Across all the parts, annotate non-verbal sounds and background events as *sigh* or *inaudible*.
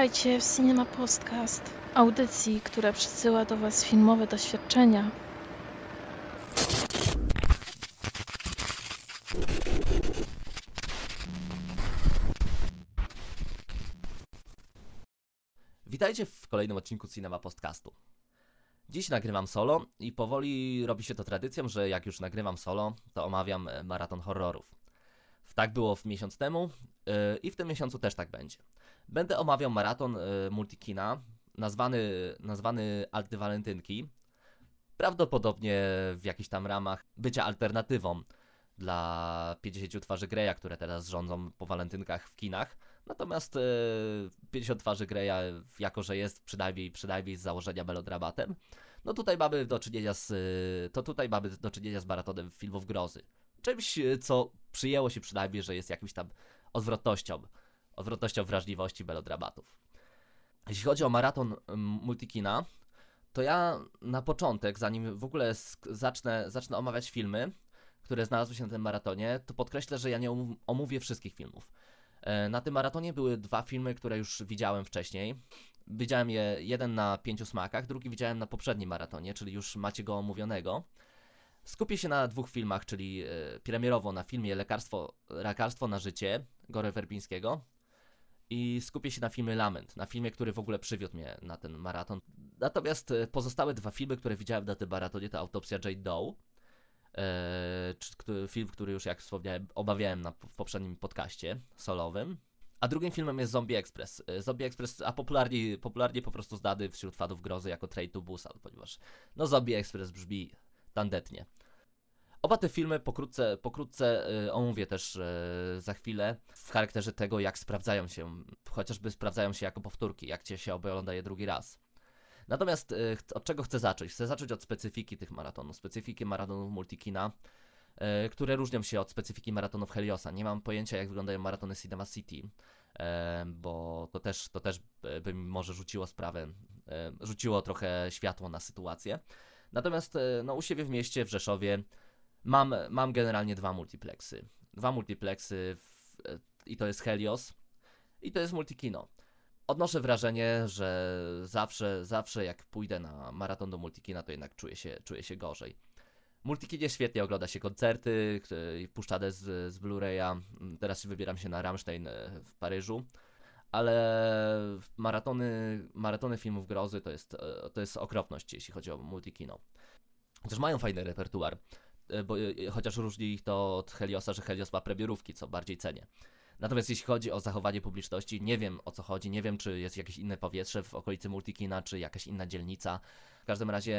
Witajcie w Cinema Podcast, audycji, która przesyła do Was filmowe doświadczenia. Witajcie w kolejnym odcinku Cinema Podcastu. Dziś nagrywam solo i powoli robi się to tradycją, że jak już nagrywam solo, to omawiam maraton horrorów. Tak było w miesiąc temu i w tym miesiącu też tak będzie. Będę omawiał maraton yy, multikina, nazwany, nazwany Alty Walentynki. Prawdopodobnie w jakichś tam ramach bycia alternatywą dla 50 twarzy Greya, które teraz rządzą po walentynkach w kinach. Natomiast yy, 50 twarzy Greya, jako że jest przynajmniej, przynajmniej z założenia melodramatem, no tutaj mamy do czynienia z, to tutaj mamy do czynienia z maratonem filmów grozy. Czymś, co przyjęło się przynajmniej, że jest jakimś tam odwrotnością, odwrotnością wrażliwości melodramatów. Jeśli chodzi o maraton multikina, to ja na początek, zanim w ogóle zacznę, zacznę omawiać filmy, które znalazły się na tym maratonie, to podkreślę, że ja nie omówię wszystkich filmów. E, na tym maratonie były dwa filmy, które już widziałem wcześniej. Widziałem je jeden na pięciu smakach, drugi widziałem na poprzednim maratonie, czyli już macie go omówionego. Skupię się na dwóch filmach, czyli e, premierowo na filmie Lekarstwo, Lekarstwo na życie Gory Werbińskiego i skupię się na filmie Lament, na filmie, który w ogóle przywiódł mnie na ten maraton. Natomiast e, pozostałe dwa filmy, które widziałem na tym maratonie, to Autopsja Jade Doe, czy, film, który już jak wspomniałem, obawiałem na, w poprzednim podcaście solowym. A drugim filmem jest Zombie Express. Zombie Express, a popularnie, popularnie po prostu znany wśród fanów grozy jako Train to Busan, ponieważ no Zombie Express brzmi tandetnie. Oba te filmy pokrótce, pokrótce y, omówię też y, za chwilę w charakterze tego, jak sprawdzają się, chociażby sprawdzają się jako powtórki, jak cię się ogląda je drugi raz. Natomiast y, od czego chcę zacząć? Chcę zacząć od specyfiki tych maratonów, specyfiki maratonów multikina, które różnią się od specyfiki maratonów Heliosa. Nie mam pojęcia, jak wyglądają maratony Cinema City, bo to też, to też by mi może rzuciło sprawę, rzuciło trochę światło na sytuację. Natomiast no, u siebie w mieście, w Rzeszowie, Mam, mam generalnie dwa multiplexy. Dwa multiplexy w, i to jest Helios i to jest Multikino. Odnoszę wrażenie, że zawsze, zawsze jak pójdę na maraton do Multikina, to jednak czuję się, czuję się gorzej. Multikinie świetnie ogląda się koncerty, puszczane z, z Blu-raya. Teraz wybieram się na Rammstein e, w Paryżu. Ale maratony, maratony filmów grozy to jest, e, to jest okropność, jeśli chodzi o multikino. Chociaż mają fajny repertuar. E, bo, e, chociaż różni ich to od Heliosa, że Helios ma premierówki, co bardziej cenię. Natomiast jeśli chodzi o zachowanie publiczności, nie wiem o co chodzi, nie wiem czy jest jakieś inne powietrze w okolicy Multikina, czy jakaś inna dzielnica. W każdym razie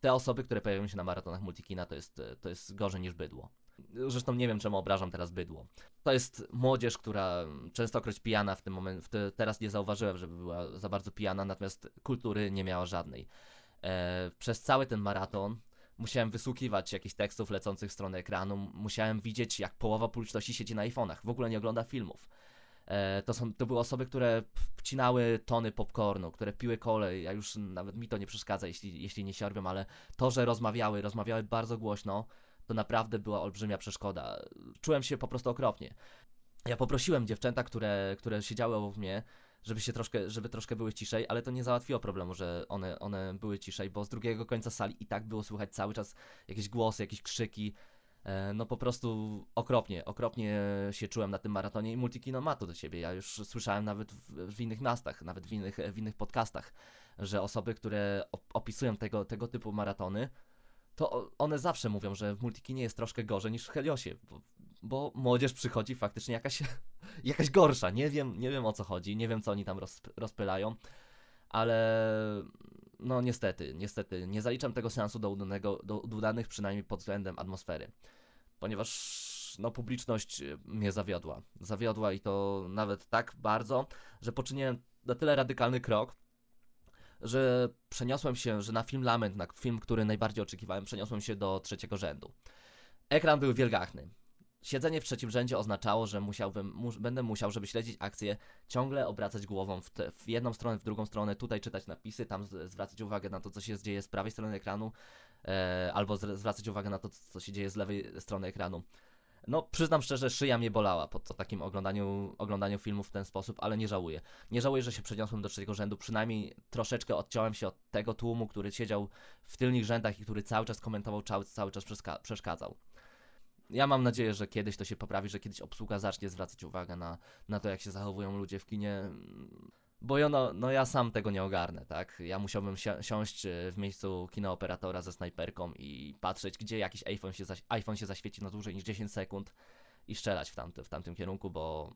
te osoby, które pojawiają się na maratonach Multikina, to jest, to jest gorzej niż bydło. Zresztą nie wiem, czemu obrażam teraz bydło. To jest młodzież, która częstokroć pijana w tym momencie, te, teraz nie zauważyłem, żeby była za bardzo pijana, natomiast kultury nie miała żadnej. E, przez cały ten maraton musiałem wysłuchiwać jakichś tekstów lecących w stronę ekranu, musiałem widzieć, jak połowa publiczności siedzi na iPhone'ach, w ogóle nie ogląda filmów. E, to, są, to były osoby, które wcinały tony popcornu, które piły kolej, ja już nawet mi to nie przeszkadza, jeśli, jeśli nie siorbią, ale to, że rozmawiały, rozmawiały bardzo głośno, to naprawdę była olbrzymia przeszkoda. Czułem się po prostu okropnie. Ja poprosiłem dziewczęta, które, które siedziały obok mnie, żeby się troszkę, żeby troszkę były ciszej, ale to nie załatwiło problemu, że one, one były ciszej, bo z drugiego końca sali i tak było słychać cały czas jakieś głosy, jakieś krzyki. E, no po prostu okropnie, okropnie się czułem na tym maratonie i Multikino ma to do siebie. Ja już słyszałem nawet w, w innych miastach, nawet w innych, w innych podcastach, że osoby, które opisują tego, tego typu maratony, to one zawsze mówią, że w Multikinie jest troszkę gorzej niż w Heliosie, bo, bo młodzież przychodzi faktycznie jakaś, *laughs* jakaś gorsza. Nie wiem, nie wiem o co chodzi, nie wiem co oni tam roz, rozpylają, ale no niestety, niestety, nie zaliczam tego seansu do, udanego, do udanych przynajmniej pod względem atmosfery, ponieważ no publiczność mnie zawiodła. Zawiodła i to nawet tak bardzo, że poczyniłem na tyle radykalny krok, że przeniosłem się, że na film Lament, na film, który najbardziej oczekiwałem, przeniosłem się do trzeciego rzędu. Ekran był wielgachny. Siedzenie w trzecim rzędzie oznaczało, że musiałbym, będę musiał, żeby śledzić akcję, ciągle obracać głową w, te, w, jedną stronę, w drugą stronę, tutaj czytać napisy, tam z, zwracać uwagę na to, co się dzieje z prawej strony ekranu, e, albo z, zwracać uwagę na to, co się dzieje z lewej strony ekranu. No, przyznam szczerze, szyja mnie bolała po takim oglądaniu, oglądaniu filmów w ten sposób, ale nie żałuję. Nie żałuję, że się przeniosłem do trzeciego rzędu, przynajmniej troszeczkę odciąłem się od tego tłumu, który siedział w tylnych rzędach i który cały czas komentował, cały, cały czas przeszkadzał. Ja mam nadzieję, że kiedyś to się poprawi, że kiedyś obsługa zacznie zwracać uwagę na, na to, jak się zachowują ludzie w kinie bo ja, no, no ja sam tego nie ogarnę, tak? Ja musiałbym si siąść e, w miejscu kinooperatora ze snajperką i patrzeć, gdzie jakiś iPhone się, iPhone się zaświeci na dłużej niż 10 sekund i strzelać w, tamty, w tamtym kierunku, bo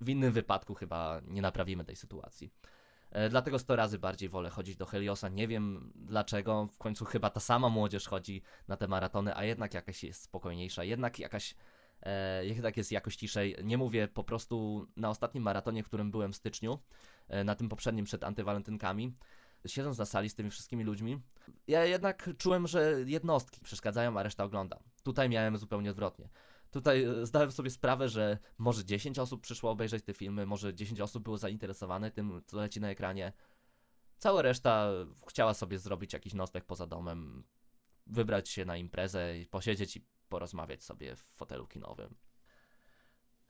w innym wypadku chyba nie naprawimy tej sytuacji. E, dlatego 100 razy bardziej wolę chodzić do Heliosa. Nie wiem dlaczego, w końcu chyba ta sama młodzież chodzi na te maratony, a jednak jakaś jest spokojniejsza, jednak jakaś e, jednak jest jakoś ciszej. Nie mówię po prostu na ostatnim maratonie, w którym byłem w styczniu, na tym poprzednim przed antywalentynkami, siedząc na sali z tymi wszystkimi ludźmi, ja jednak czułem, że jednostki przeszkadzają, a reszta ogląda. Tutaj miałem zupełnie odwrotnie. Tutaj e, zdałem sobie sprawę, że może 10 osób przyszło obejrzeć te filmy, może 10 osób było zainteresowane tym, co leci na ekranie. Cała reszta chciała sobie zrobić jakiś nocleg poza domem, wybrać się na imprezę, posiedzieć i porozmawiać sobie w fotelu kinowym.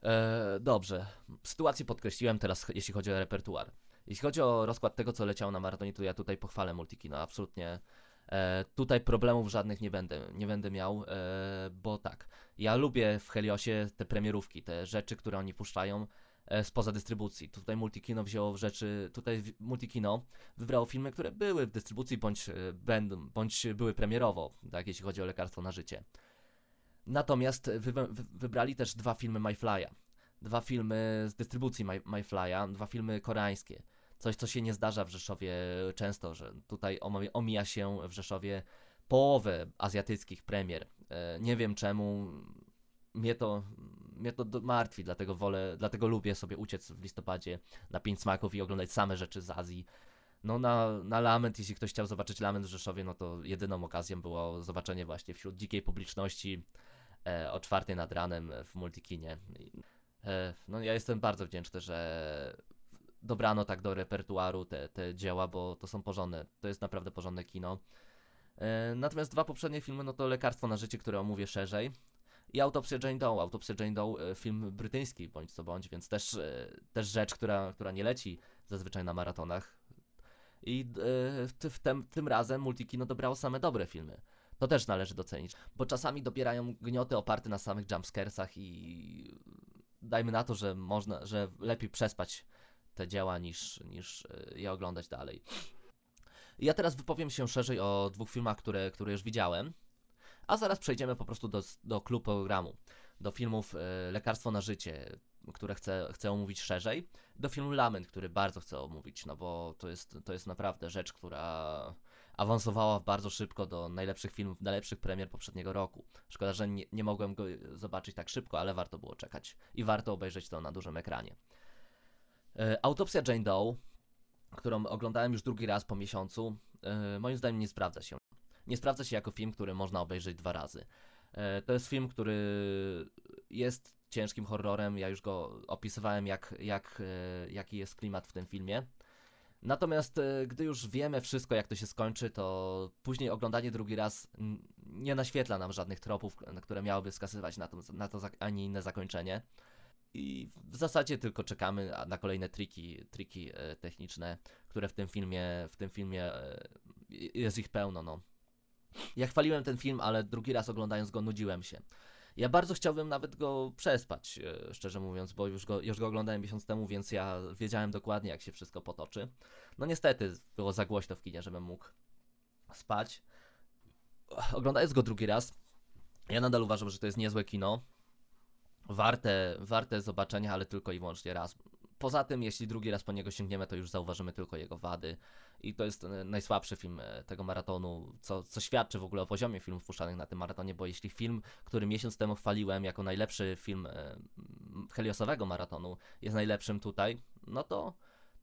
E, dobrze, sytuację podkreśliłem teraz, jeśli chodzi o repertuar. Jeśli chodzi o rozkład tego, co leciało na maratonie, to ja tutaj pochwalę Multikino, absolutnie. E, tutaj problemów żadnych nie będę, nie będę miał, e, bo tak, ja lubię w Heliosie te premierówki, te rzeczy, które oni puszczają e, spoza dystrybucji. Tutaj Multikino wzięło w rzeczy, tutaj Multikino wybrało filmy, które były w dystrybucji bądź, e, będą, bądź były premierowo, tak, jeśli chodzi o lekarstwo na życie. Natomiast wy, wy, wybrali też dwa filmy MyFly'a. Dwa filmy z dystrybucji My, MyFly'a, dwa filmy koreańskie. Coś, co się nie zdarza w Rzeszowie często, że tutaj omija się w Rzeszowie połowę azjatyckich premier. E, nie wiem czemu. Mnie to, mnie to martwi, dlatego wolę, dlatego lubię sobie uciec w listopadzie na pięć smaków i oglądać same rzeczy z Azji. No na, na Lament, jeśli ktoś chciał zobaczyć Lament w Rzeszowie, no to jedyną okazją było zobaczenie właśnie wśród dzikiej publiczności o czwartej nad ranem w Multikinie. E, no ja jestem bardzo wdzięczny, że dobrano tak do repertuaru te, te dzieła, bo to są porządne, to jest naprawdę porządne kino. E, natomiast dwa poprzednie filmy, no to Lekarstwo na życie, które omówię szerzej i Autopsja Jane Doe. Autopsja Jane Doe, e, film brytyjski, bądź co bądź, więc też, e, też rzecz, która, która nie leci zazwyczaj na maratonach. I e, w tym, tym razem Multikino dobrało same dobre filmy. To też należy docenić, bo czasami dobierają gnioty oparte na samych jumpscaresach i dajmy na to, że można, że lepiej przespać te dzieła niż, niż e, je oglądać dalej. Ja teraz wypowiem się szerzej o dwóch filmach, które, które już widziałem, a zaraz przejdziemy po prostu do, do klubu programu, do filmów e, Lekarstwo na życie, które chcę, chcę omówić szerzej, do filmu Lament, który bardzo chcę omówić, no bo to jest, to jest naprawdę rzecz, która awansowała bardzo szybko do najlepszych filmów, najlepszych premier poprzedniego roku. Szkoda, że nie, nie mogłem go zobaczyć tak szybko, ale warto było czekać i warto obejrzeć to na dużym ekranie. E, autopsja Jane Doe, którą oglądałem już drugi raz po miesiącu, e, moim zdaniem nie sprawdza się. Nie sprawdza się jako film, który można obejrzeć dwa razy. E, to jest film, który jest ciężkim horrorem. Ja już go opisywałem, jak, jak, jaki jest klimat w tym filmie. Natomiast gdy już wiemy wszystko, jak to się skończy, to później oglądanie drugi raz nie naświetla nam żadnych tropów, które miałyby wskazywać na to, na to inne zakończenie. I w zasadzie tylko czekamy na kolejne triki, triki e, techniczne, które w tym filmie, w tym filmie e, jest ich pełno, no. Ja chwaliłem ten film, ale drugi raz oglądając go nudziłem się. Ja bardzo chciałbym nawet go przespać, e, szczerze mówiąc, bo już go, już go oglądałem miesiąc temu, więc ja wiedziałem dokładnie, jak się wszystko potoczy. No niestety, było za głośno w kinie, żebym mógł spać. Oglądając go drugi raz, ja nadal uważam, że to jest niezłe kino warte, warte zobaczenia, ale tylko i wyłącznie raz. Poza tym, jeśli drugi raz po niego sięgniemy, to już zauważymy tylko jego wady. I to jest e, najsłabszy film e, tego maratonu, co, co świadczy w ogóle o poziomie filmów puszczanych na tym maratonie, bo jeśli film, który miesiąc temu chwaliłem jako najlepszy film e, heliosowego maratonu, jest najlepszym tutaj, no to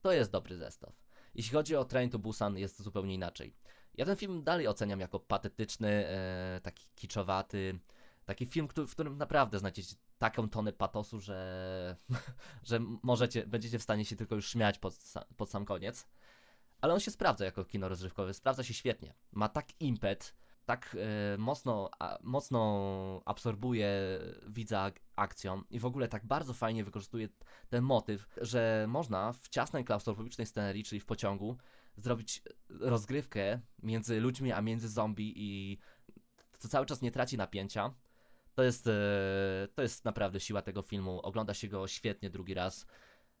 to jest dobry zestaw. Jeśli chodzi o Train to Busan, jest zupełnie inaczej. Ja ten film dalej oceniam jako patetyczny, taki kiczowaty, taki film, w którym naprawdę znajdziecie taką tonę patosu, że, *laughs* że możecie, będziecie w stanie się tylko już śmiać pod, pod sam koniec. Ale on się sprawdza jako kino rozrywkowe, sprawdza się świetnie. Ma tak impet, tak e, mocno, a, mocno absorbuje widza ak- akcją i w ogóle tak bardzo fajnie wykorzystuje ten motyw, że można w ciasnej klaustrofobicznej scenerii, czyli w pociągu, zrobić rozgrywkę między ludźmi, a między zombie i to cały czas nie traci napięcia. To jest, e, to jest naprawdę siła tego filmu. Ogląda się go świetnie drugi raz.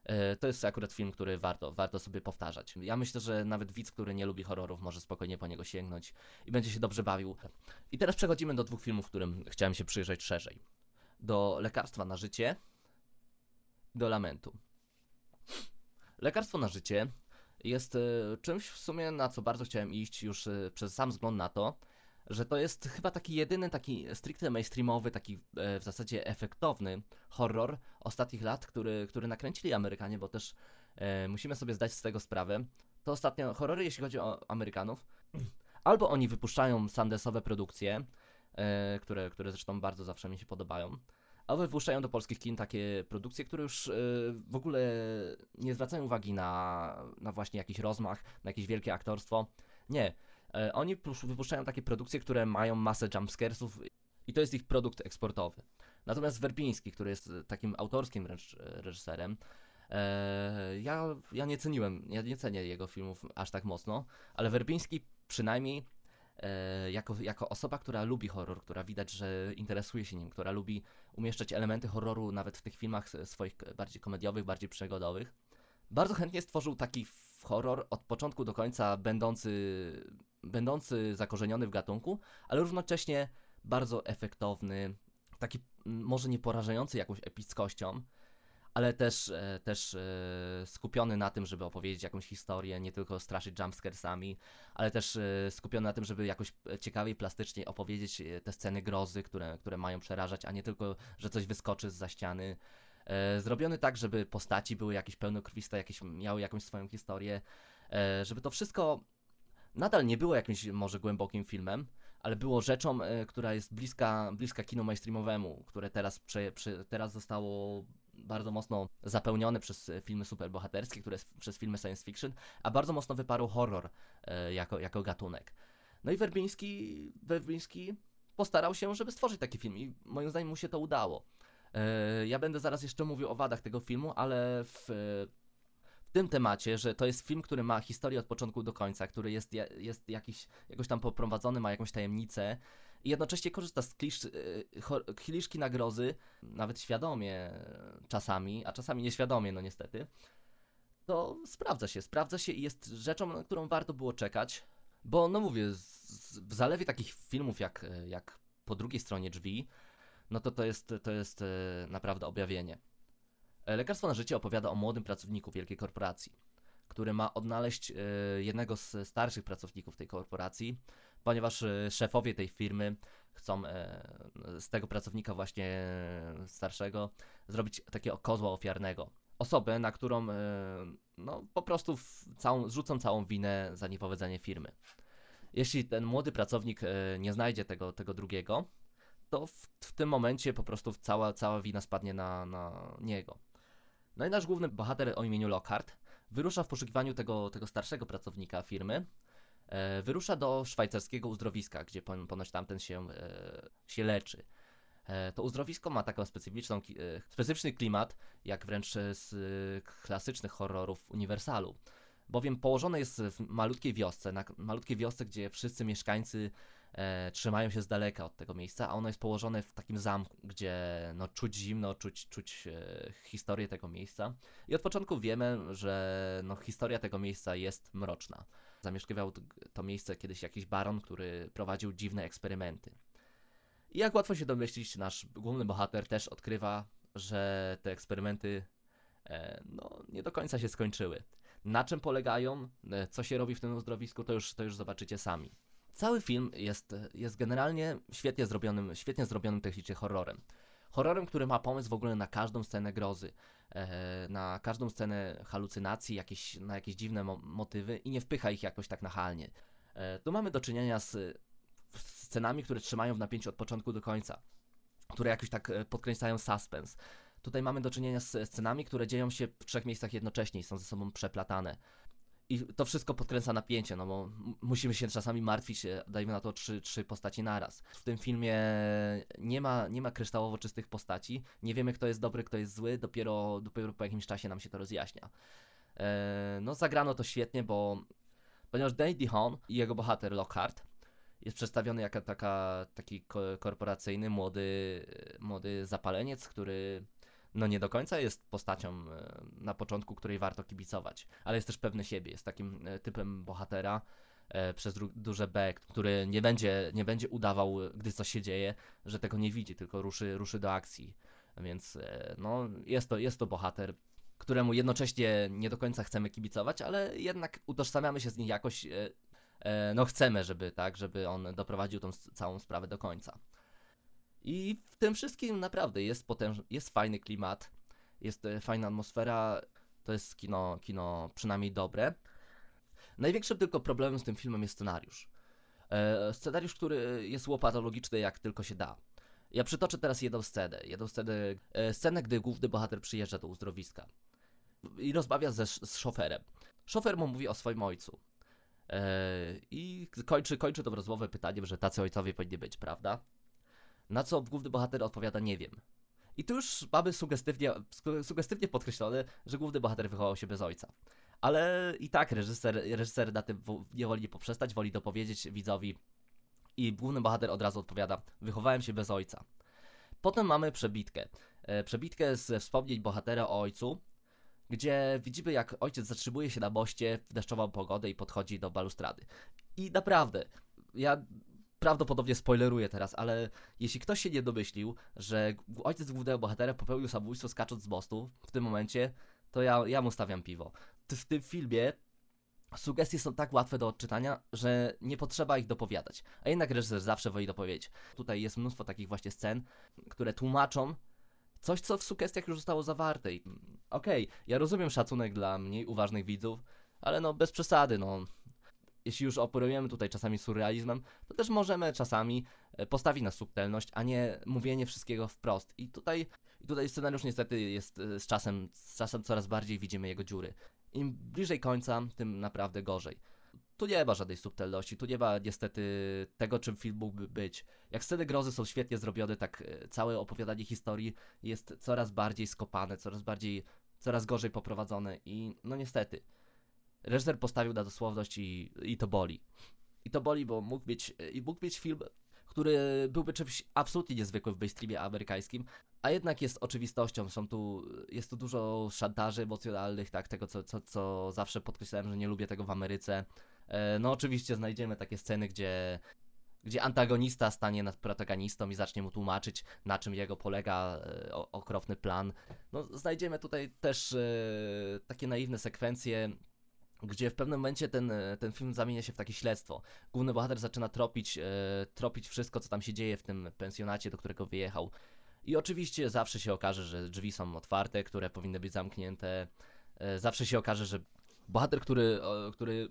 E, To jest akurat film, który warto, warto sobie powtarzać. Ja myślę, że nawet widz, który nie lubi horrorów, może spokojnie po niego sięgnąć i będzie się dobrze bawił. I teraz przechodzimy do dwóch filmów, którym chciałem się przyjrzeć szerzej. Do Lekarstwa na życie do Lamentu. Lekarstwo na życie jest e, czymś w sumie, na co bardzo chciałem iść już przez sam wzgląd na to, że to jest chyba taki jedyny, taki stricte mainstreamowy, taki e, w zasadzie efektowny horror ostatnich lat, który, który nakręcili Amerykanie, bo też e, musimy sobie zdać z tego sprawę. To ostatnio horrory, jeśli chodzi o Amerykanów, albo oni wypuszczają sandesowe produkcje, e, które, które zresztą bardzo zawsze mi się podobają, albo wypuszczają do polskich kin takie produkcje, które już e, w ogóle nie zwracają uwagi na, na właśnie jakiś rozmach, na jakieś wielkie aktorstwo. Nie. E, Oni pusz- wypuszczają takie produkcje, które mają masę jumpscaresów i to jest ich produkt eksportowy. Natomiast Werbiński, który jest takim autorskim wręcz reżyserem, e, ja, ja nie ceniłem, ja nie cenię jego filmów aż tak mocno, ale Werbiński przynajmniej e, jako, jako osoba, która lubi horror, która widać, że interesuje się nim, która lubi umieszczać elementy horroru nawet w tych filmach swoich bardziej komediowych, bardziej przygodowych, bardzo chętnie stworzył taki horror od początku do końca będący, będący zakorzeniony w gatunku, ale równocześnie bardzo efektowny, taki może nie porażający jakąś epickością, ale też, e, też e, skupiony na tym, żeby opowiedzieć jakąś historię, nie tylko straszyć jumpscaresami, ale też e, skupiony na tym, żeby jakoś ciekawiej, plastycznie opowiedzieć te sceny grozy, które, które mają przerażać, a nie tylko, że coś wyskoczy z za ściany. E, zrobiony tak, żeby postaci były jakieś pełnokrwiste, jakieś, miały jakąś swoją historię, e, żeby to wszystko nadal nie było jakimś może głębokim filmem, ale było rzeczą, e, która jest bliska, bliska kinu mainstreamowemu, które teraz, prze, teraz zostało bardzo mocno zapełnione przez filmy superbohaterskie, które przez filmy science fiction, a bardzo mocno wyparł horror jako, jako gatunek. No i Werbiński, Werbiński postarał się, żeby stworzyć taki film i moim zdaniem mu się to udało. E, Ja będę zaraz jeszcze mówił o wadach tego filmu, ale w, w tym temacie, że to jest film, który ma historię od początku do końca, który jest, jest jakiś, jakoś tam poprowadzony, ma jakąś tajemnicę i jednocześnie korzysta z klisz, y, hor- kliszki na grozy, nawet świadomie e, czasami, a czasami nieświadomie, no niestety, to sprawdza się, sprawdza się i jest rzeczą, na którą warto było czekać, bo no mówię, z, z, w zalewie takich filmów jak, e, jak po drugiej stronie drzwi, no to to jest, to jest e, naprawdę objawienie. E, Lekarstwo na życie opowiada o młodym pracowniku wielkiej korporacji, który ma odnaleźć e, jednego z starszych pracowników tej korporacji, ponieważ szefowie tej firmy chcą z tego pracownika właśnie starszego zrobić takiego kozła ofiarnego. Osobę, na którą no, po prostu całą, zrzucą całą winę za niepowodzenie firmy. Jeśli ten młody pracownik nie znajdzie tego, tego drugiego, to w, w tym momencie po prostu cała, cała wina spadnie na, na niego. No i nasz główny bohater o imieniu Lockhart wyrusza w poszukiwaniu tego, tego starszego pracownika firmy. E, wyrusza do szwajcarskiego uzdrowiska, gdzie pon, ponoć tamten się, e, się leczy. E, to uzdrowisko ma taką specyficzną, e, specyficzny klimat, jak wręcz z e, klasycznych horrorów Uniwersalu. Bowiem położone jest w malutkiej wiosce, na malutkiej wiosce, gdzie wszyscy mieszkańcy e, trzymają się z daleka od tego miejsca, a ono jest położone w takim zamku, gdzie no, czuć zimno, czuć, czuć e, historię tego miejsca. I od początku wiemy, że no, historia tego miejsca jest mroczna. Zamieszkiwał to miejsce kiedyś jakiś baron, który prowadził dziwne eksperymenty. I jak łatwo się domyślić, nasz główny bohater też odkrywa, że te eksperymenty e, no, nie do końca się skończyły. Na czym polegają, e, co się robi w tym uzdrowisku, to już, to już zobaczycie sami. Cały film jest, jest generalnie świetnie zrobionym, świetnie zrobionym technicznie horrorem. Horrorem, który ma pomysł w ogóle na każdą scenę grozy, e, na każdą scenę halucynacji, jakieś, na jakieś dziwne mo- motywy i nie wpycha ich jakoś tak nachalnie. E, tu mamy do czynienia z scenami, które trzymają w napięciu od początku do końca, które jakoś tak e, podkręcają suspens. Tutaj mamy do czynienia z scenami, które dzieją się w trzech miejscach jednocześnie i są ze sobą przeplatane. I to wszystko podkręca napięcie, no bo musimy się czasami martwić, e, dajmy na to trzy, trzy postaci naraz. W tym filmie nie ma, nie ma kryształowo czystych postaci, nie wiemy kto jest dobry, kto jest zły, dopiero, dopiero po jakimś czasie nam się to rozjaśnia. E, no zagrano to świetnie, bo ponieważ Danny DeHaan i jego bohater Lockhart jest przedstawiony jako taka, taki korporacyjny, młody, młody zapaleniec, który no nie do końca jest postacią e, na początku, której warto kibicować, ale jest też pewny siebie, jest takim e, typem bohatera e, przez duże B, który nie będzie, nie będzie udawał, gdy coś się dzieje, że tego nie widzi, tylko ruszy, ruszy do akcji. Więc no, jest, to, jest to bohater, któremu jednocześnie nie do końca chcemy kibicować, ale jednak utożsamiamy się z nim jakoś, no chcemy, żeby tak, żeby on doprowadził tą całą sprawę do końca. I w tym wszystkim naprawdę jest potężny, jest fajny klimat, jest e, fajna atmosfera, to jest kino, kino przynajmniej dobre. Największym tylko problemem z tym filmem jest scenariusz. E, scenariusz, który jest łopatologiczny jak tylko się da. Ja przytoczę teraz jedną scenę. Jedną scenę, e, scenę gdy główny bohater przyjeżdża do uzdrowiska i rozmawia ze, z szoferem. Szofer mu mówi o swoim ojcu. E, I kończy, kończy tą rozmowę pytaniem, że tacy ojcowie powinni być, prawda? Na co główny bohater odpowiada nie wiem. I tu już mamy sugestywnie, sugestywnie podkreślone, że główny bohater wychował się bez ojca. Ale i tak reżyser, reżyser na tym nie woli poprzestać, woli dopowiedzieć widzowi i główny bohater od razu odpowiada wychowałem się bez ojca. Potem mamy przebitkę. E, przebitkę z wspomnień bohatera o ojcu, gdzie widzimy jak ojciec zatrzymuje się na moście w deszczową pogodę i podchodzi do balustrady. I naprawdę, ja prawdopodobnie spoileruję teraz, ale jeśli ktoś się nie domyślił, że ojciec głównego bohatera popełnił samobójstwo skacząc z mostu w tym momencie, to ja, ja mu stawiam piwo. W tym filmie sugestie są tak łatwe do odczytania, że nie potrzeba ich dopowiadać. A jednak reżyser zawsze woli dopowiedzieć. Tutaj jest mnóstwo takich właśnie scen, które tłumaczą coś, co w sugestiach już zostało zawarte. I okej, okay, ja rozumiem szacunek dla mniej uważnych widzów, ale no bez przesady, no jeśli już operujemy tutaj czasami surrealizmem, to też możemy czasami e, postawić na subtelność, a nie mówienie wszystkiego wprost. I tutaj, i tutaj scenariusz niestety jest e, z czasem, z czasem coraz bardziej widzimy jego dziury. Im bliżej końca, tym naprawdę gorzej. Tu nie ma żadnej subtelności, tu nie ma niestety tego, czym film mógłby być. Jak sceny grozy są świetnie zrobione, tak e, całe opowiadanie historii jest coraz bardziej skopane, coraz bardziej, coraz gorzej poprowadzone i no niestety reżyser postawił na dosłowność i, i to boli. I to boli, bo mógł mieć, mógł mieć film, który byłby czymś absolutnie niezwykłym w mainstreamie amerykańskim, a jednak jest oczywistością. Są tu, jest tu dużo szantaży emocjonalnych, tak, tego co, co, co zawsze podkreślałem, że nie lubię tego w Ameryce. E, no oczywiście znajdziemy takie sceny, gdzie gdzie antagonista stanie nad protagonistą i zacznie mu tłumaczyć, na czym jego polega e, okropny plan. No, znajdziemy tutaj też e, takie naiwne sekwencje, gdzie w pewnym momencie ten, e, ten film zamienia się w takie śledztwo. Główny bohater zaczyna tropić, e, tropić wszystko, co tam się dzieje w tym pensjonacie, do którego wyjechał. I oczywiście zawsze się okaże, że drzwi są otwarte, które powinny być zamknięte. E, zawsze się okaże, że bohater, który, który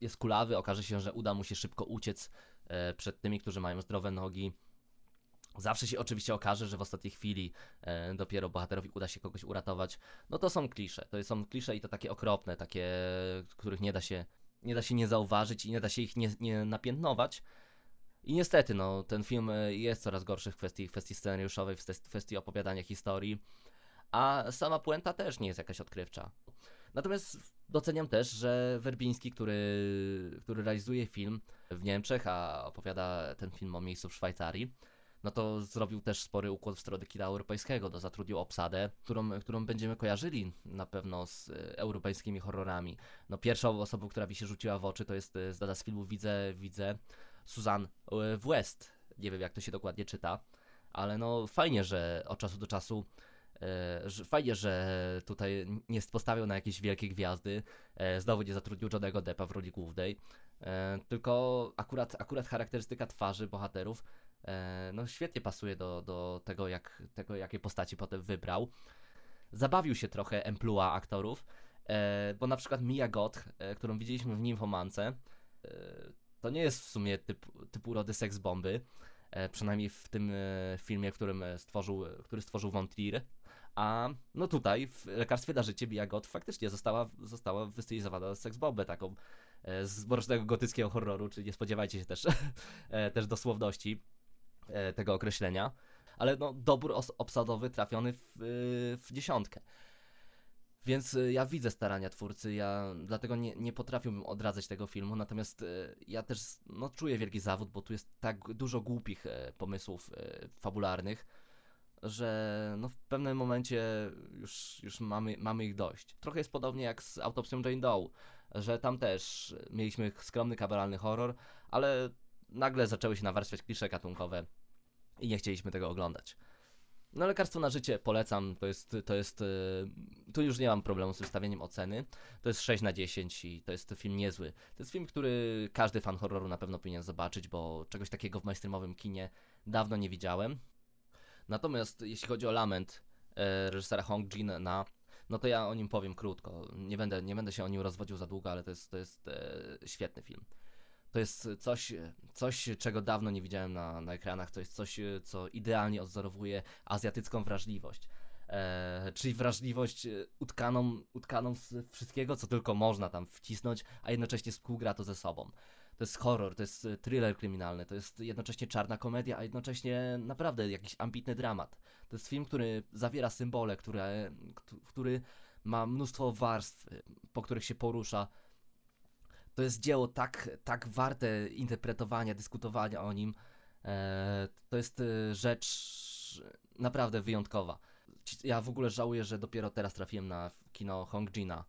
jest kulawy, okaże się, że uda mu się szybko uciec e, przed tymi, którzy mają zdrowe nogi. Zawsze się oczywiście okaże, że w ostatniej chwili e, dopiero bohaterowi uda się kogoś uratować. No to są klisze. To są klisze i to takie okropne, takie, których nie da się nie, da się nie zauważyć i nie da się ich nie, nie napiętnować. I niestety, no, ten film e, jest coraz gorszy w kwestii, kwestii scenariuszowej, w kwestii opowiadania historii, a sama puenta też nie jest jakaś odkrywcza. Natomiast doceniam też, że Werbiński, który, który realizuje film w Niemczech, a opowiada ten film o miejscu w Szwajcarii, no to zrobił też spory układ w stronę kina europejskiego, to zatrudnił obsadę, którą, którą będziemy kojarzyli na pewno z e, europejskimi horrorami. No pierwszą osobą, która mi się rzuciła w oczy, to jest e, znana z filmu Widzę, Widzę, Susan e, West. Nie wiem, jak to się dokładnie czyta, ale no fajnie, że od czasu do czasu fajnie, że tutaj nie postawiał na jakieś wielkie gwiazdy, znowu nie zatrudnił Johnego Deppa w roli głównej, tylko akurat, akurat charakterystyka twarzy bohaterów no świetnie pasuje do, do tego, jak, tego, jakie postaci potem wybrał. Zabawił się trochę emplua aktorów, e, bo na przykład Mia Goth, e, którą widzieliśmy w Nymfomance, to nie jest w sumie typ, typu rody seks bomby, przynajmniej w tym filmie, którym stworzył, który stworzył Von Trier, A no tutaj w lekarstwie na życie Bia Got faktycznie została, została wystylizowana seksbombę taką e, z mrocznego gotyckiego horroru, czyli nie spodziewajcie się też, *laughs* e, też dosłowności e, tego określenia. Ale no, dobór obsadowy trafiony w, y, w dziesiątkę. Więc y, ja widzę starania twórcy, ja dlatego nie, nie potrafiłbym odradzać tego filmu, natomiast y, ja też no, czuję wielki zawód, bo tu jest tak dużo głupich e, pomysłów e, fabularnych, że no, w pewnym momencie już, już mamy, mamy ich dość. Trochę jest podobnie jak z autopsją Jane Doe, że tam też mieliśmy skromny, kameralny horror, ale nagle zaczęły się nawarstwiać klisze gatunkowe i nie chcieliśmy tego oglądać. No lekarstwo na życie polecam, to jest, to jest, yy, tu już nie mam problemu z wystawieniem oceny, to jest 6 na 10 i to jest film niezły. To jest film, który każdy fan horroru na pewno powinien zobaczyć, bo czegoś takiego w mainstreamowym kinie dawno nie widziałem. Natomiast jeśli chodzi o Lament e, reżysera Hong Jin Na, no to ja o nim powiem krótko. Nie będę, nie będę się o nim rozwodził za długo, ale to jest, to jest e, świetny film. To jest coś, coś, czego dawno nie widziałem na, na ekranach. To jest coś, co idealnie odzorowuje azjatycką wrażliwość. E, czyli wrażliwość e, utkaną, utkaną z wszystkiego, co tylko można tam wcisnąć, a jednocześnie współgra to ze sobą. To jest horror, to jest e, thriller kryminalny, to jest jednocześnie czarna komedia, a jednocześnie naprawdę jakiś ambitny dramat. To jest film, który zawiera symbole, które, któ- który ma mnóstwo warstw, po których się porusza. To jest dzieło tak, tak warte interpretowania, dyskutowania o nim. E, to jest e, rzecz naprawdę wyjątkowa. Ja w ogóle żałuję, że dopiero teraz trafiłem na kino Hong Jina.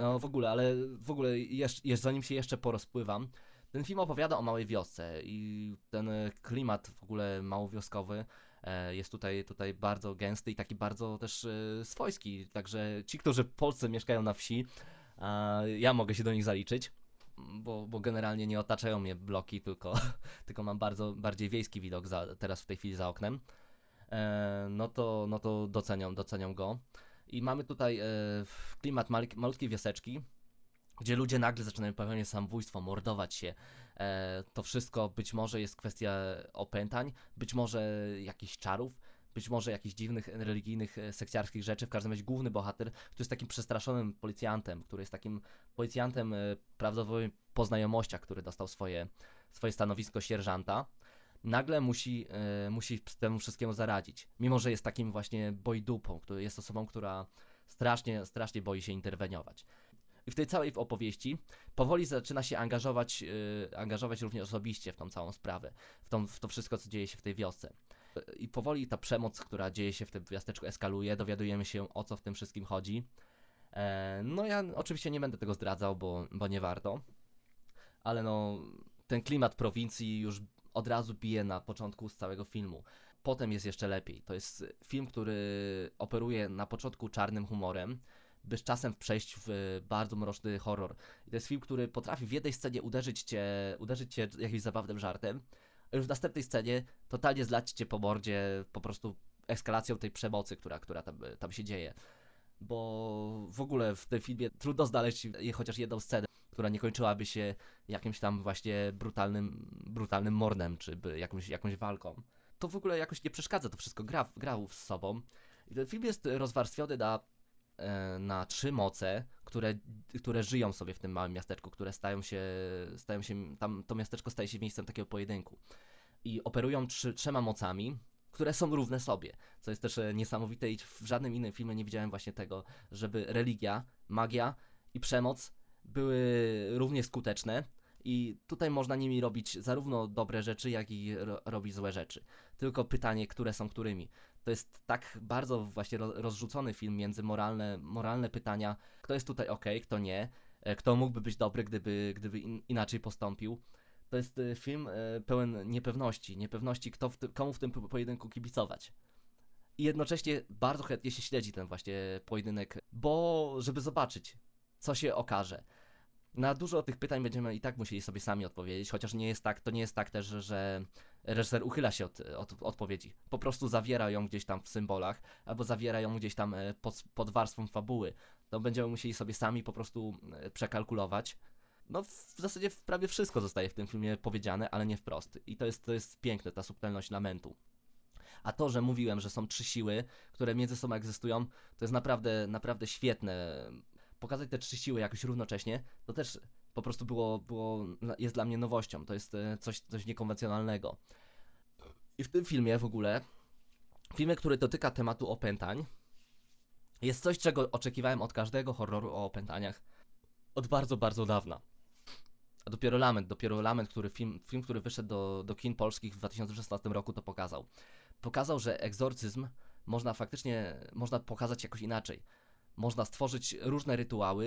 No w ogóle, ale w ogóle jeszcze, zanim się jeszcze porozpływam, ten film opowiada o małej wiosce i ten e, klimat w ogóle małowioskowy jest tutaj, tutaj bardzo gęsty i taki bardzo też swojski. Także ci, którzy w Polsce mieszkają na wsi, ja mogę się do nich zaliczyć, bo, bo generalnie nie otaczają mnie bloki, tylko, *laughs* tylko mam bardzo bardziej wiejski widok za, teraz w tej chwili za oknem. E, no to, no to doceniam, doceniam go. I mamy tutaj e, klimat malik- malutkiej wioseczki, gdzie ludzie nagle zaczynają popełniać samobójstwo, mordować się. E, to wszystko być może jest kwestia opętań, być może jakichś czarów, być może jakichś dziwnych religijnych, e, sekciarskich rzeczy. W każdym razie główny bohater, który jest takim przestraszonym policjantem, który jest takim policjantem e, prawdopodobnie po znajomościach, który dostał swoje, swoje stanowisko sierżanta. Nagle musi, e, musi temu wszystkiemu zaradzić. Mimo, że jest takim właśnie bojdupą, który jest osobą, która strasznie, strasznie boi się interweniować. I w tej całej opowieści powoli zaczyna się angażować, yy, angażować również osobiście w tą całą sprawę, w, tą, w to wszystko, co dzieje się w tej wiosce. I powoli ta przemoc, która dzieje się w tym miasteczku, eskaluje, dowiadujemy się o co w tym wszystkim chodzi. E, no ja oczywiście nie będę tego zdradzał, bo, bo nie warto, ale no ten klimat prowincji już od razu bije na początku z całego filmu. Potem jest jeszcze lepiej. To jest film, który operuje na początku czarnym humorem, by z czasem przejść w bardzo mroczny horror. I to jest film, który potrafi w jednej scenie uderzyć cię, uderzyć cię jakimś zabawnym żartem, już w następnej scenie totalnie zlać cię po mordzie po prostu eskalacją tej przemocy, która, która tam, tam się dzieje. Bo w ogóle w tym filmie trudno znaleźć chociaż jedną scenę, która nie kończyłaby się jakimś tam właśnie brutalnym, brutalnym mordem, czy jakąś, jakąś walką. To w ogóle jakoś nie przeszkadza, to wszystko gra, gra z sobą. I ten film jest rozwarstwiony na na trzy moce, które, które żyją sobie w tym małym miasteczku, które stają się, stają się tam to miasteczko staje się miejscem takiego pojedynku. I operują trzy, trzema mocami, które są równe sobie, co jest też e, niesamowite i w żadnym innym filmie nie widziałem właśnie tego, żeby religia, magia i przemoc były równie skuteczne i tutaj można nimi robić zarówno dobre rzeczy, jak i ro robić złe rzeczy. Tylko pytanie, które są którymi to jest tak bardzo właśnie ro- rozrzucony film między moralne, moralne pytania, kto jest tutaj ok, kto nie, e, kto mógłby być dobry, gdyby, gdyby in, inaczej postąpił. To jest e, film e, pełen niepewności, niepewności, kto w komu w tym po- pojedynku kibicować. I jednocześnie bardzo chętnie się śledzi ten właśnie pojedynek, bo żeby zobaczyć, co się okaże. Na dużo tych pytań będziemy i tak musieli sobie sami odpowiedzieć, chociaż nie jest tak, to nie jest tak też, że- reżyser uchyla się od, od odpowiedzi. Po prostu zawiera ją gdzieś tam w symbolach, albo zawiera ją gdzieś tam e, pod, pod warstwą fabuły. To będziemy musieli sobie sami po prostu e, przekalkulować. No w zasadzie prawie wszystko zostaje w tym filmie powiedziane, ale nie wprost. I to jest, to jest piękne, ta subtelność lamentu. A to, że mówiłem, że są trzy siły, które między sobą egzystują, to jest naprawdę, naprawdę świetne. Pokazać te trzy siły jakoś równocześnie, to też po prostu było, było jest dla mnie nowością. To jest e, coś, coś niekonwencjonalnego. I w tym filmie w ogóle, filmie, który dotyka tematu opętań, jest coś, czego oczekiwałem od każdego horroru o opętaniach od bardzo, bardzo dawna. A dopiero Lament, dopiero Lament, który film, film który wyszedł do, do kin polskich w 2016 roku, to pokazał. Pokazał, że egzorcyzm można faktycznie, można pokazać jakoś inaczej. Można stworzyć różne rytuały,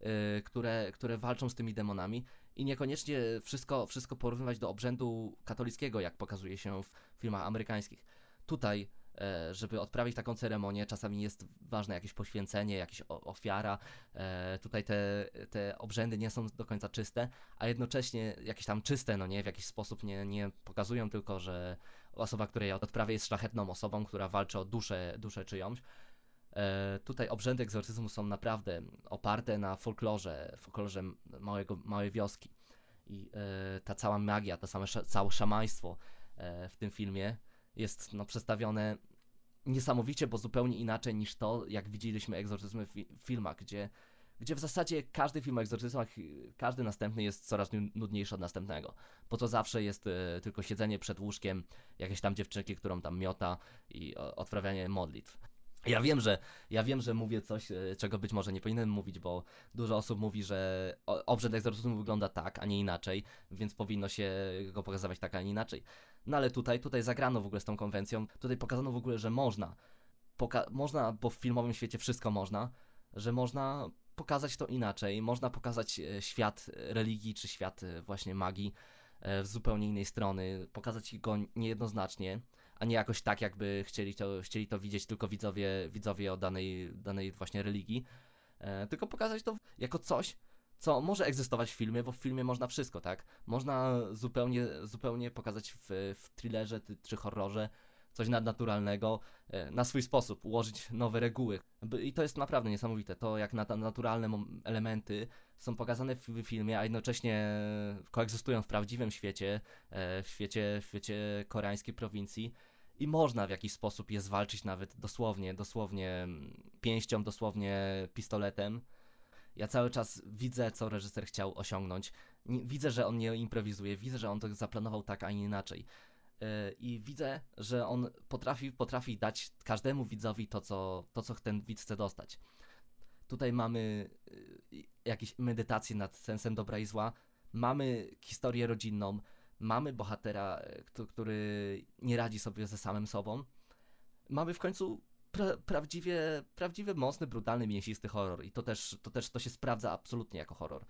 yy, które, które walczą z tymi demonami i niekoniecznie wszystko, wszystko porównywać do obrzędu katolickiego, jak pokazuje się w filmach amerykańskich. Tutaj E, żeby odprawić taką ceremonię, czasami jest ważne jakieś poświęcenie, jakaś ofiara. E, tutaj te, te obrzędy nie są do końca czyste, a jednocześnie jakieś tam czyste, no nie, w jakiś sposób nie, nie pokazują tylko, że osoba, której ja odprawię jest szlachetną osobą, która walczy o duszę, duszę czyjąś. E, tutaj obrzędy egzorcyzmu są naprawdę oparte na folklorze, folklorze małego, małej wioski. I ta cała magia, to same całe szamaństwo w tym filmie jest no, przedstawione niesamowicie, bo zupełnie inaczej niż to, jak widzieliśmy egzorcyzmy w, fi filmach, gdzie, gdzie w zasadzie każdy film o egzorcyzmach, każdy następny jest coraz nudniejszy od następnego, bo to zawsze jest e, tylko siedzenie przed łóżkiem, jakieś tam dziewczynki, którą tam miota i odprawianie modlitw. Ja wiem, że ja wiem, że mówię coś, e, czego być może nie powinienem mówić, bo dużo osób mówi, że obrzęd egzorcyzmu wygląda tak, a nie inaczej, więc powinno się go pokazywać tak, a nie inaczej. No ale tutaj, tutaj zagrano w ogóle z tą konwencją, tutaj pokazano w ogóle, że można. Poka można, bo w filmowym świecie wszystko można, że można pokazać to inaczej, można pokazać e, świat religii, czy świat e, właśnie magii z zupełnie innej strony, pokazać go niejednoznacznie a nie jakoś tak, jakby chcieli to, chcieli to widzieć tylko widzowie, widzowie o danej, danej właśnie religii, e, tylko pokazać to jako coś, co może egzystować w filmie, bo w filmie można wszystko, tak? Można zupełnie, zupełnie pokazać w, w thrillerze czy horrorze coś nadnaturalnego e, na swój sposób, ułożyć nowe reguły. I to jest naprawdę niesamowite, to jak naturalne elementy są pokazane w filmie, a jednocześnie koegzystują w prawdziwym świecie, e, w świecie, w świecie koreańskiej prowincji i można w jakiś sposób je zwalczyć nawet dosłownie, dosłownie mm, pięścią, dosłownie pistoletem. Ja cały czas widzę, co reżyser chciał osiągnąć. Widzę, że on nie improwizuje, widzę, że on to zaplanował tak, a nie inaczej. E, I widzę, że on potrafi, potrafi dać każdemu widzowi to co, to, co ten widz chce dostać. Tutaj mamy y, jakieś medytacje nad sensem dobra i zła, mamy historię rodzinną, mamy bohatera, e, który nie radzi sobie ze samym sobą. Mamy w końcu pra prawdziwie, prawdziwie mocny, brutalny, mięsisty horror i to też, to też to się sprawdza absolutnie jako horror.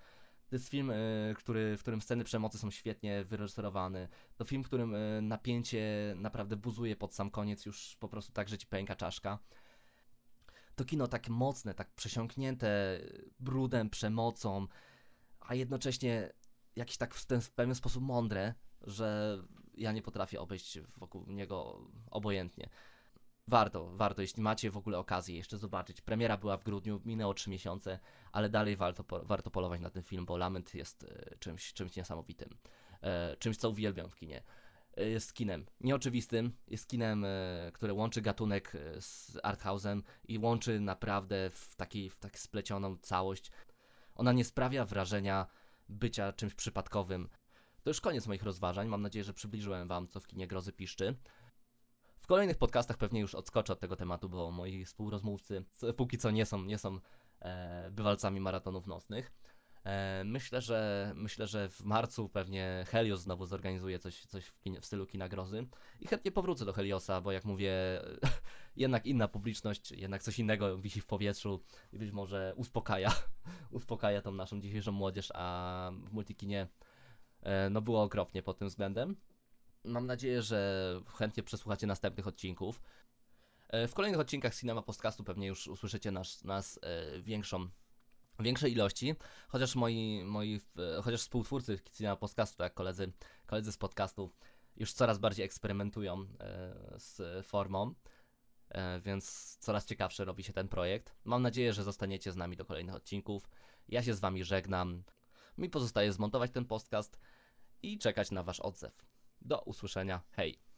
To jest film, y, który, w którym sceny przemocy są świetnie wyreżyserowane. To film, w którym y, napięcie naprawdę buzuje pod sam koniec, już po prostu tak, że ci pęka czaszka. To kino tak mocne, tak przesiąknięte brudem, przemocą, a jednocześnie jakiś tak w ten w pewien sposób mądre, że ja nie potrafię obejść wokół niego obojętnie. Warto, warto, jeśli macie w ogóle okazję jeszcze zobaczyć. Premiera była w grudniu, minęło 3 miesiące, ale dalej warto, warto polować na ten film, bo Lament jest e, czymś, czymś niesamowitym. E, czymś, co uwielbiam w kinie. E, jest kinem nieoczywistym, jest kinem, które łączy gatunek z arthouse'em i łączy naprawdę w, taki, w tak splecioną całość. Ona nie sprawia wrażenia bycia czymś przypadkowym. To już koniec moich rozważań. Mam nadzieję, że przybliżyłem Wam, co w kinie grozy piszczy. W kolejnych podcastach pewnie już odskoczę od tego tematu, bo moi współrozmówcy póki co nie są, nie są e, bywalcami maratonów nocnych. E, myślę, że myślę, że w marcu pewnie Helios znowu zorganizuje coś, coś w, w stylu kina grozy i chętnie powrócę do Heliosa, bo jak mówię, *laughs* jednak inna publiczność, jednak coś innego wisi w powietrzu i być może uspokaja, *laughs* uspokaja tą naszą dzisiejszą młodzież, a w multikinie e, no było okropnie pod tym względem. Mam nadzieję, że chętnie przesłuchacie następnych odcinków. E, w kolejnych odcinkach Cinema Podcastu pewnie już usłyszycie nas, nas większą, większej ilości, chociaż moi, moi e, chociaż współtwórcy Cinema Podcastu, jak koledzy, koledzy z podcastu, już coraz bardziej eksperymentują z formą, więc coraz ciekawszy robi się ten projekt. Mam nadzieję, że zostaniecie z nami do kolejnych odcinków. Ja się z wami żegnam. Mi pozostaje zmontować ten podcast i czekać na wasz odzew. Do usłyszenia. Hej!